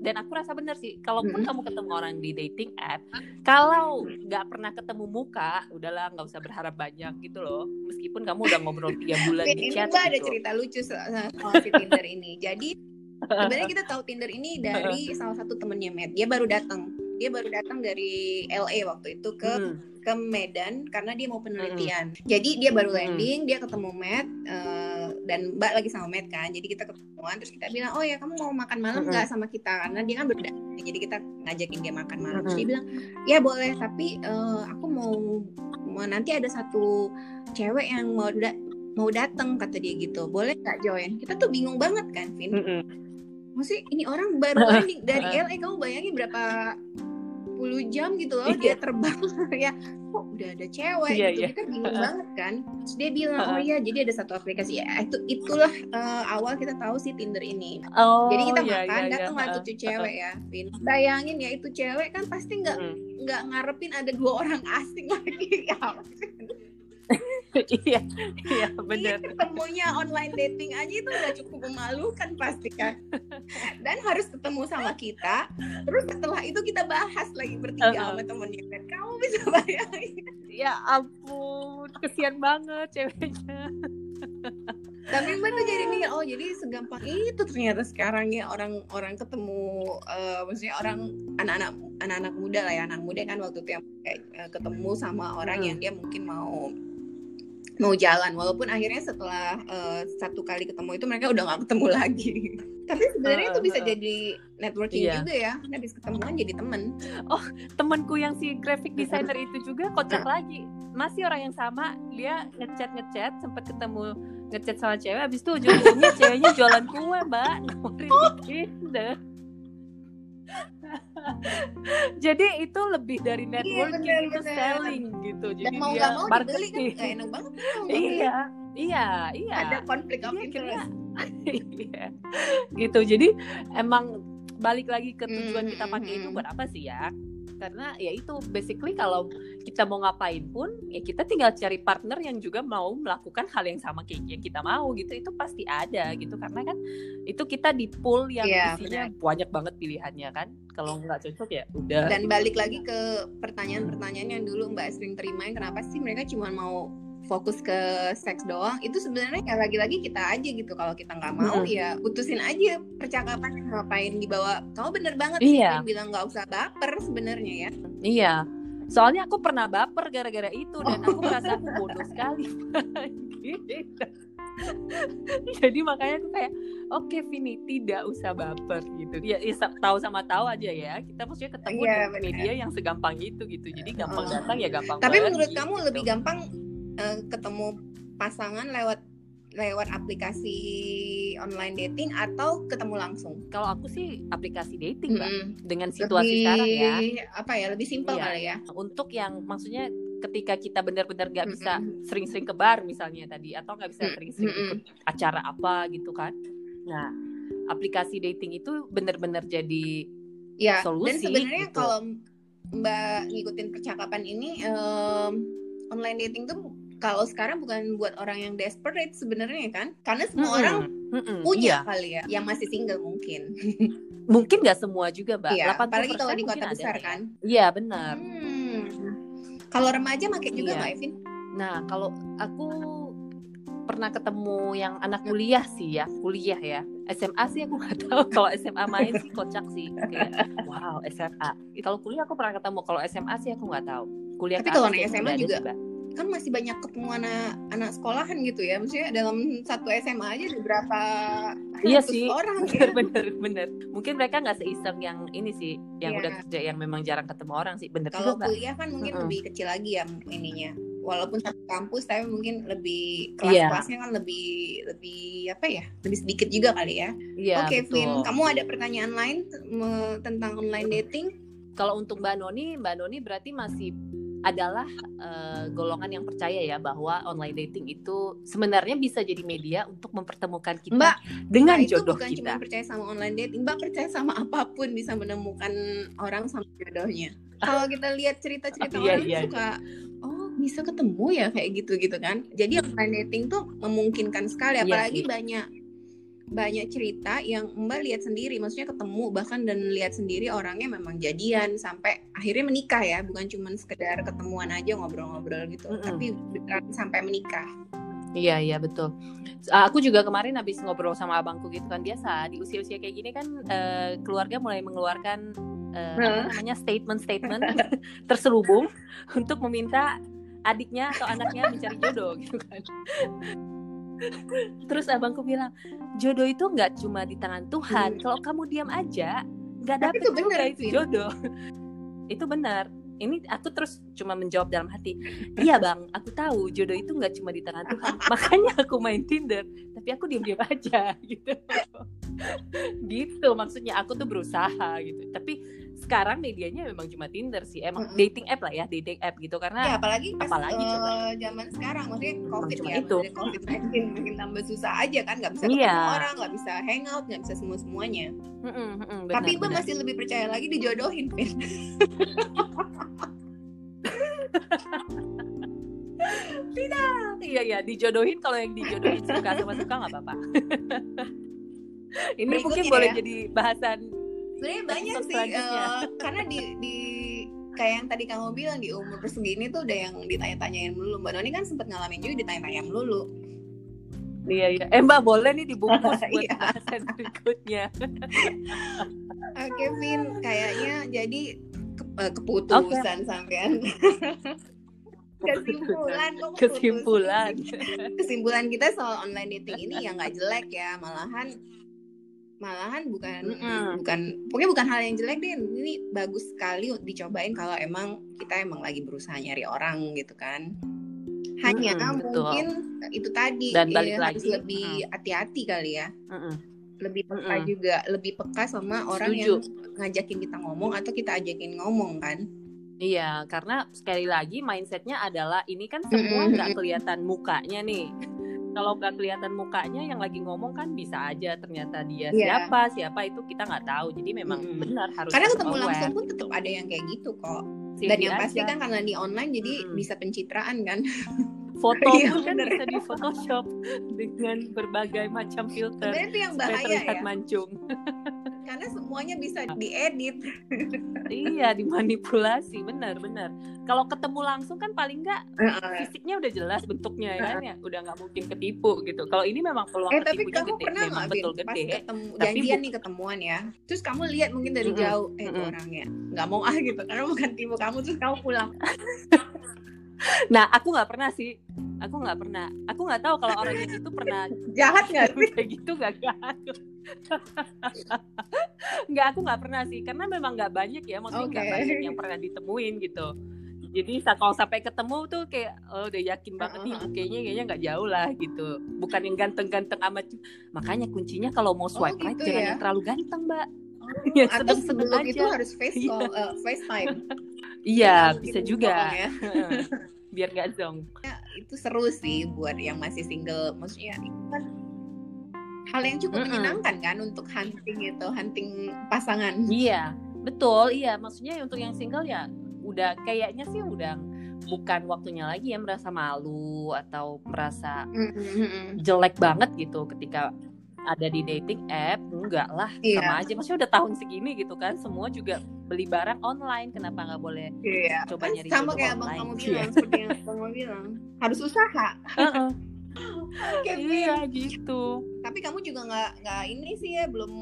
dan aku rasa bener sih kalaupun hmm. kamu ketemu orang di dating app kalau nggak pernah ketemu muka udahlah nggak usah berharap banyak gitu loh meskipun kamu udah ngobrol tiga bulan di chat
ini gitu. ada cerita lucu soal si Tinder ini jadi sebenarnya kita tahu Tinder ini (laughs) dari salah satu temennya Matt dia baru datang dia baru datang dari LA waktu itu ke hmm ke Medan karena dia mau penelitian. Mm. Jadi dia baru landing, mm. dia ketemu Matt uh, dan Mbak lagi sama Matt kan. Jadi kita ketemuan terus kita bilang, "Oh ya, kamu mau makan malam nggak mm. sama kita?" Karena dia kan beda. Jadi kita ngajakin dia makan malam. Mm. Terus dia bilang, "Ya boleh, tapi uh, aku mau mau nanti ada satu cewek yang mau da mau datang kata dia gitu. Boleh nggak join?" Kita tuh bingung banget kan, Vin. Mm -mm. Maksudnya ini orang baru (laughs) landing dari LA, kamu bayangin berapa 10 jam gitu loh dia iya. terbang. (laughs) Ya kok udah ada cewek yeah, gitu? yeah. kita bingung banget kan? Terus dia bilang oh iya jadi ada satu aplikasi. Ya itu itulah uh, awal kita tahu si Tinder ini. Oh, jadi kita yeah, makan yeah, datang yeah. tuh cewek ya Vin. Bayangin ya itu cewek kan pasti nggak nggak mm. ngarepin ada dua orang asing lagi (laughs) ya (laughs)
iya iya benar.
ketemunya online dating aja itu udah cukup memalukan pasti kan. (laughs) Dan harus ketemu sama kita terus setelah itu kita bahas lagi bertiga uh -huh. sama temennya. Kan kamu bisa bayangin.
Ya ampun kesian banget ceweknya.
Tapi mbak tuh jadi mikir oh jadi segampang itu ternyata sekarang ya orang-orang ketemu uh, maksudnya orang anak-anak anak-anak muda lah ya. Anak muda kan waktu itu yang kayak, uh, ketemu sama orang hmm. yang dia mungkin mau mau jalan. Walaupun akhirnya setelah uh, satu kali ketemu itu mereka udah gak ketemu lagi. (laughs) Tapi sebenarnya uh, itu bisa uh, jadi networking iya. juga ya. Habis ketemuan jadi temen.
Oh temanku yang si graphic designer itu juga kocak lagi. Masih orang yang sama. Dia ngechat ngechat. Sempat ketemu ngechat sama cewek. Habis itu ujung-ujungnya ceweknya jualan kue mbak. (laughs) Nawarin oh. (laughs) jadi itu lebih dari iya, networking iya, itu bener. selling gitu. Jadi Dan
mau dia mau marketing dibeli kan enak banget
iya iya iya.
Ada konflik of interest. (laughs)
Iya gitu. Jadi emang balik lagi ke tujuan mm, kita pakai itu buat apa sih ya karena ya itu basically kalau kita mau ngapain pun ya kita tinggal cari partner yang juga mau melakukan hal yang sama kayak yang kita mau gitu. Itu pasti ada gitu. Karena kan itu kita di pool yang yeah, isinya bener. banyak banget pilihannya kan. Kalau nggak cocok ya udah.
Dan balik lagi ke pertanyaan-pertanyaan yang dulu mbak sering terimain kenapa sih mereka cuma mau fokus ke seks doang itu sebenarnya ya lagi-lagi kita aja gitu kalau kita nggak mau hmm. ya putusin aja percakapan ngapain dibawa kamu bener banget iya. sih bilang nggak usah baper sebenarnya ya
iya soalnya aku pernah baper gara-gara itu dan aku merasa aku bodoh sekali gitu. (laughs) jadi makanya aku kayak oke okay, Vini tidak usah baper gitu ya, ya tahu sama tahu aja ya kita maksudnya ketemu yeah, di media yang segampang itu gitu jadi gampang oh. datang ya gampang
tapi menurut gitu. kamu lebih gampang uh, ketemu pasangan lewat lewat aplikasi online dating atau ketemu langsung?
Kalau aku sih aplikasi dating, mbak. Hmm. Dengan situasi lebih, sekarang ya.
Apa ya? Lebih simpel iya. kali ya.
Untuk yang maksudnya ketika kita benar-benar nggak -hmm. bisa sering-sering ke bar misalnya tadi, atau nggak bisa sering-sering -hmm. ikut acara apa gitu kan? Nah, aplikasi dating itu benar-benar jadi ya, solusi.
Dan sebenarnya gitu. kalau Mbak ngikutin percakapan ini, um, online dating tuh kalau sekarang bukan buat orang yang desperate sebenarnya kan? Karena semua mm -hmm. orang mm -hmm. punya iya. kali ya yang masih single mungkin.
Mungkin nggak semua juga mbak.
Iya, apalagi kalau di kota besar ya. kan?
Iya benar.
Hmm. kalau remaja pakai juga iya. nggak Evin?
Nah kalau aku pernah ketemu yang anak kuliah sih ya kuliah ya. SMA sih aku nggak tahu. Kalau SMA main sih kocak sih. Kayak wow SMA kalau kuliah aku pernah ketemu. Kalau SMA sih aku nggak tahu. Kuliah
tapi kalau anak SMA juga, juga kan masih banyak ketemu anak anak sekolahan gitu ya. Maksudnya dalam satu SMA aja ada berapa
iya sih. orang bener, ya. Bener bener mungkin mereka nggak seiseng yang ini sih yang yeah. udah kerja yang memang jarang ketemu orang sih. Bener
kalau kuliah kan mungkin mm -hmm. lebih kecil lagi ya ininya. Walaupun satu kampus tapi mungkin lebih
Iya.
kelas-kelasnya kan lebih lebih apa ya lebih sedikit juga kali ya.
Iya,
oke
betul.
Vin kamu ada pertanyaan lain tentang online dating?
Kalau untuk Mbak Noni, Mbak Noni berarti masih adalah eh, golongan yang percaya ya bahwa online dating itu sebenarnya bisa jadi media untuk mempertemukan kita
Mbak,
dengan
Mbak itu
jodoh
bukan cuma
kita.
percaya sama online dating, Mbak percaya sama apa pun bisa menemukan orang sama jodohnya. Kalau kita lihat cerita-cerita
Iya,
orang
iya,
suka, oh bisa ketemu ya kayak gitu gitu kan. Jadi online dating tuh memungkinkan sekali,
Iya
apalagi
sih.
banyak banyak cerita yang Mbak lihat sendiri, maksudnya ketemu bahkan dan lihat sendiri orangnya memang jadian sampai akhirnya menikah ya, bukan cuma sekedar ketemuan aja ngobrol-ngobrol gitu,
Mm-mm.
tapi beneran sampai menikah.
Iya iya betul. Aku juga kemarin habis ngobrol sama abangku gitu kan biasa di usia-usia kayak gini kan eh, keluarga mulai mengeluarkan eh, apa namanya statement-statement (laughs) terselubung untuk meminta adiknya atau anaknya mencari jodoh gitu kan. (laughs) Terus abangku bilang jodoh itu nggak cuma di tangan Tuhan.
Hmm.
Kalau kamu diam aja nggak dapet
itu
juga itu jodoh. (laughs) itu benar. Ini aku terus cuma menjawab dalam hati. Iya bang, aku tahu jodoh itu nggak cuma di tangan Tuhan. (laughs) Makanya aku main Tinder, tapi aku diam-diam aja gitu. gitu maksudnya aku tuh berusaha gitu. Tapi sekarang medianya memang cuma Tinder sih. Emang
Mm-mm.
dating app lah ya, dating app gitu
Ya
karena
apalagi pas
apalagi
eh,
coba.
zaman sekarang maksudnya covid
cuma
ya
itu.
maksudnya covid makin makin tambah susah aja kan nggak bisa
Iya.
ketemu orang nggak bisa hangout nggak bisa semua semuanya
mm-mm,
tapi
benar,
mbak
benar.
masih lebih percaya lagi dijodohin Vin (laughs)
Iya iya dijodohin kalau yang dijodohin suka sama suka nggak apa-apa. (laughs) Ini mungkin
Berikutnya
boleh
ya.
jadi bahasan
sebenarnya banyak sih eh, karena di di kayak yang tadi kamu bilang di umur segini tuh udah yang ditanya-tanyain dulu mbak Noni kan sempet ngalamin juga ditanya-tanya dulu
Iya iya. Eh Mbak boleh nih dibungkus (laughs) buat
Iya.
bahasan berikutnya.
oke Vin kayaknya jadi ke- eh, keputusan sampean (laughs) kesimpulan kok?
Kesimpulan.
kesimpulan kita soal online dating ini ya nggak jelek ya malahan malahan bukan
Mm-mm.
bukan pokoknya bukan hal yang jelek deh ini bagus sekali dicobain kalau emang kita emang lagi berusaha nyari orang gitu kan hanya
betul.
mungkin itu tadi
Dan
eh,
balik
harus
lagi,
lebih hati-hati kali ya
Mm-mm.
lebih peka
Mm-mm.
juga lebih peka sama orang
Setuju.
yang ngajakin kita ngomong atau kita ajakin ngomong kan
Iya, karena sekali lagi mindsetnya adalah ini kan semua nggak kelihatan mukanya nih. Kalau nggak kelihatan mukanya, yang lagi ngomong kan bisa aja ternyata dia
Iya.
siapa, siapa itu kita nggak tahu. Jadi memang
Mm-mm.
benar harus
karena ketemu
aware
langsung pun tetap ada yang kayak gitu kok
Sindir
dan yang pasti
aja.
kan karena di online jadi
Mm-mm.
bisa pencitraan kan (laughs)
foto
Iya,
pun kan
bener.
bisa di Photoshop (laughs) dengan berbagai macam filter
sebenarnya itu yang
supaya
bahaya
terlihat
ya
mancung. (laughs)
karena semuanya bisa diedit
iya, dimanipulasi, benar-benar. Kalau ketemu langsung kan paling nggak fisiknya udah jelas bentuknya ya kan ya, udah nggak mungkin ketipu gitu. Kalau ini memang peluang
eh tapi kamu
gede,
pernah nggak
betul
pas
gede.
ketemu
tapi
janjian
bu-
nih ketemuan ya terus kamu lihat mungkin dari
Mm-mm,
jauh eh
mm-mm.
orangnya nggak mau ah gitu karena bukan tipe kamu terus kamu pulang (laughs)
Nah, aku nggak pernah sih. Aku nggak pernah. Aku nggak tahu kalau orang itu pernah (laughs)
jahat nggak sih
kayak gitu nggak gak (laughs) Nggak, aku nggak pernah sih. Karena memang nggak banyak ya. Maksudnya nggak
Oke.
banyak yang pernah ditemuin gitu. Jadi kalau sampai ketemu tuh kayak oh, udah yakin banget nih kayaknya kayaknya nggak jauh lah gitu. Bukan yang ganteng-ganteng amat. Makanya kuncinya kalau mau swipe right
gitu
jangan
ya?
yang terlalu ganteng, Mbak. (laughs) Yang
atau
sedang-sedang
sebelum
aja.
itu harus face
Iya.
call eh, FaceTime
Iya,
Nggak
bisa juga.
ya. (laughs)
Biar nggak zong.
itu seru sih buat yang masih single maksudnya itu kan hal yang cukup
Mm-mm.
menyenangkan kan untuk hunting itu hunting pasangan
Iya, betul. Iya, maksudnya untuk yang single ya udah kayaknya sih udah bukan waktunya lagi ya merasa malu atau merasa jelek banget gitu ketika ada di dating app. Enggak lah,
Iya.
sama aja. Maksudnya udah tahun segini gitu kan, semua juga beli barang online. Kenapa nggak boleh
Iya.
coba nyari
sama kayak abang kamu
Iya.
bilang seperti yang abang kamu bilang harus usaha
Heeh, (laughs)
Oke,
iya gitu.
tapi kamu juga nggak nggak ini sih ya belum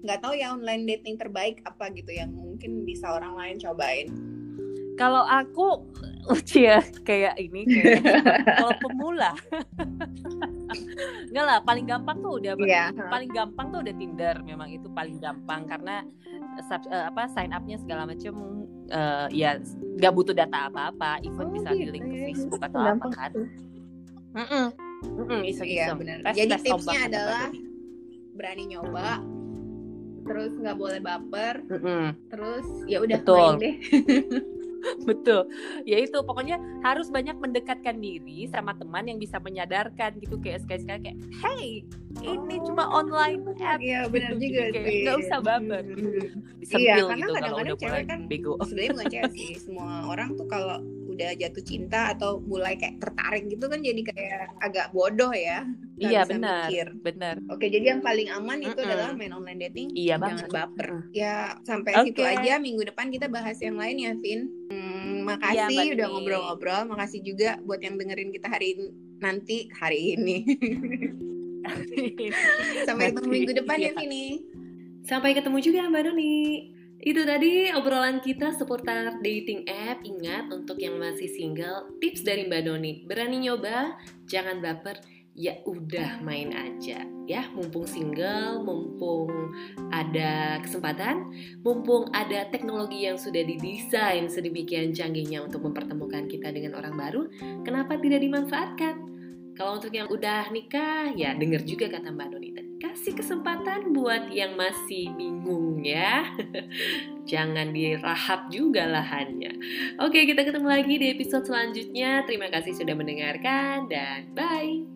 nggak tahu ya online dating terbaik apa gitu yang mungkin bisa orang lain cobain
Kalau aku (laughs) ya kayak ini kayak (laughs) kalau pemula. Enggak lah, paling gampang tuh udah
Iya.
paling gampang tuh udah Tinder memang itu paling gampang karena sub- eh, apa sign upnya segala macam eh, ya
nggak butuh data apa-apa even
Oh,
bisa
gitu
di link ke
ya.
Facebook atau
Gampang
apa kan
tuh.
Mm-mm. Mm-mm, iseng-iseng.
Iya, benar.
Tes-
Jadi
tes
tipsnya adalah berani nyoba, terus nggak boleh baper,
Mm-mm.
terus ya udah main deh. (laughs) (laughs)
Betul. Ya itu pokoknya harus banyak mendekatkan diri sama teman yang bisa menyadarkan gitu kayak sekali-sekali kayak hey ini cuma online app.
Iya benar
Gitu.
juga
kayak
sih.
nggak usah baper.
Hmm.
Disentil
Iya, karena
gitu
kadang-kadang cewek kan
bego.
Sebenarnya bukan cewek sih, (laughs) semua orang tuh kalau udah jatuh cinta atau mulai kayak tertarik gitu kan jadi kayak agak bodoh ya. Nggak
Iya benar.
mikir.
Benar.
Oke, jadi yang paling aman itu
Mm-mm.
adalah main online dating.
Iya
Jangan
banget.
baper.
Mm.
Ya, sampai
Oke.
situ aja. Minggu depan kita bahas yang lain ya, Vin. Hmm, makasih
Iya,
udah ngobrol-ngobrol. Makasih juga buat yang dengerin kita hari ini, nanti hari ini. (laughs) sampai ketemu minggu depan ya,
Iya.
Vini.
Sampai ketemu juga Mbak Doni. Itu tadi obrolan kita seputar dating app. Ingat untuk yang masih single, tips dari Mbak Doni. Berani nyoba, jangan baper. Ya udah main aja ya, mumpung single, mumpung ada kesempatan, mumpung ada teknologi yang sudah didesain sedemikian canggihnya untuk mempertemukan kita dengan orang baru, kenapa tidak dimanfaatkan? Kalau untuk yang udah nikah, ya denger juga kata Mbak Doni tadi. Kasih kesempatan buat yang masih bingung ya. (laughs) Jangan dirahap juga lahannya. Oke, kita ketemu lagi di episode selanjutnya. Terima kasih sudah mendengarkan dan bye.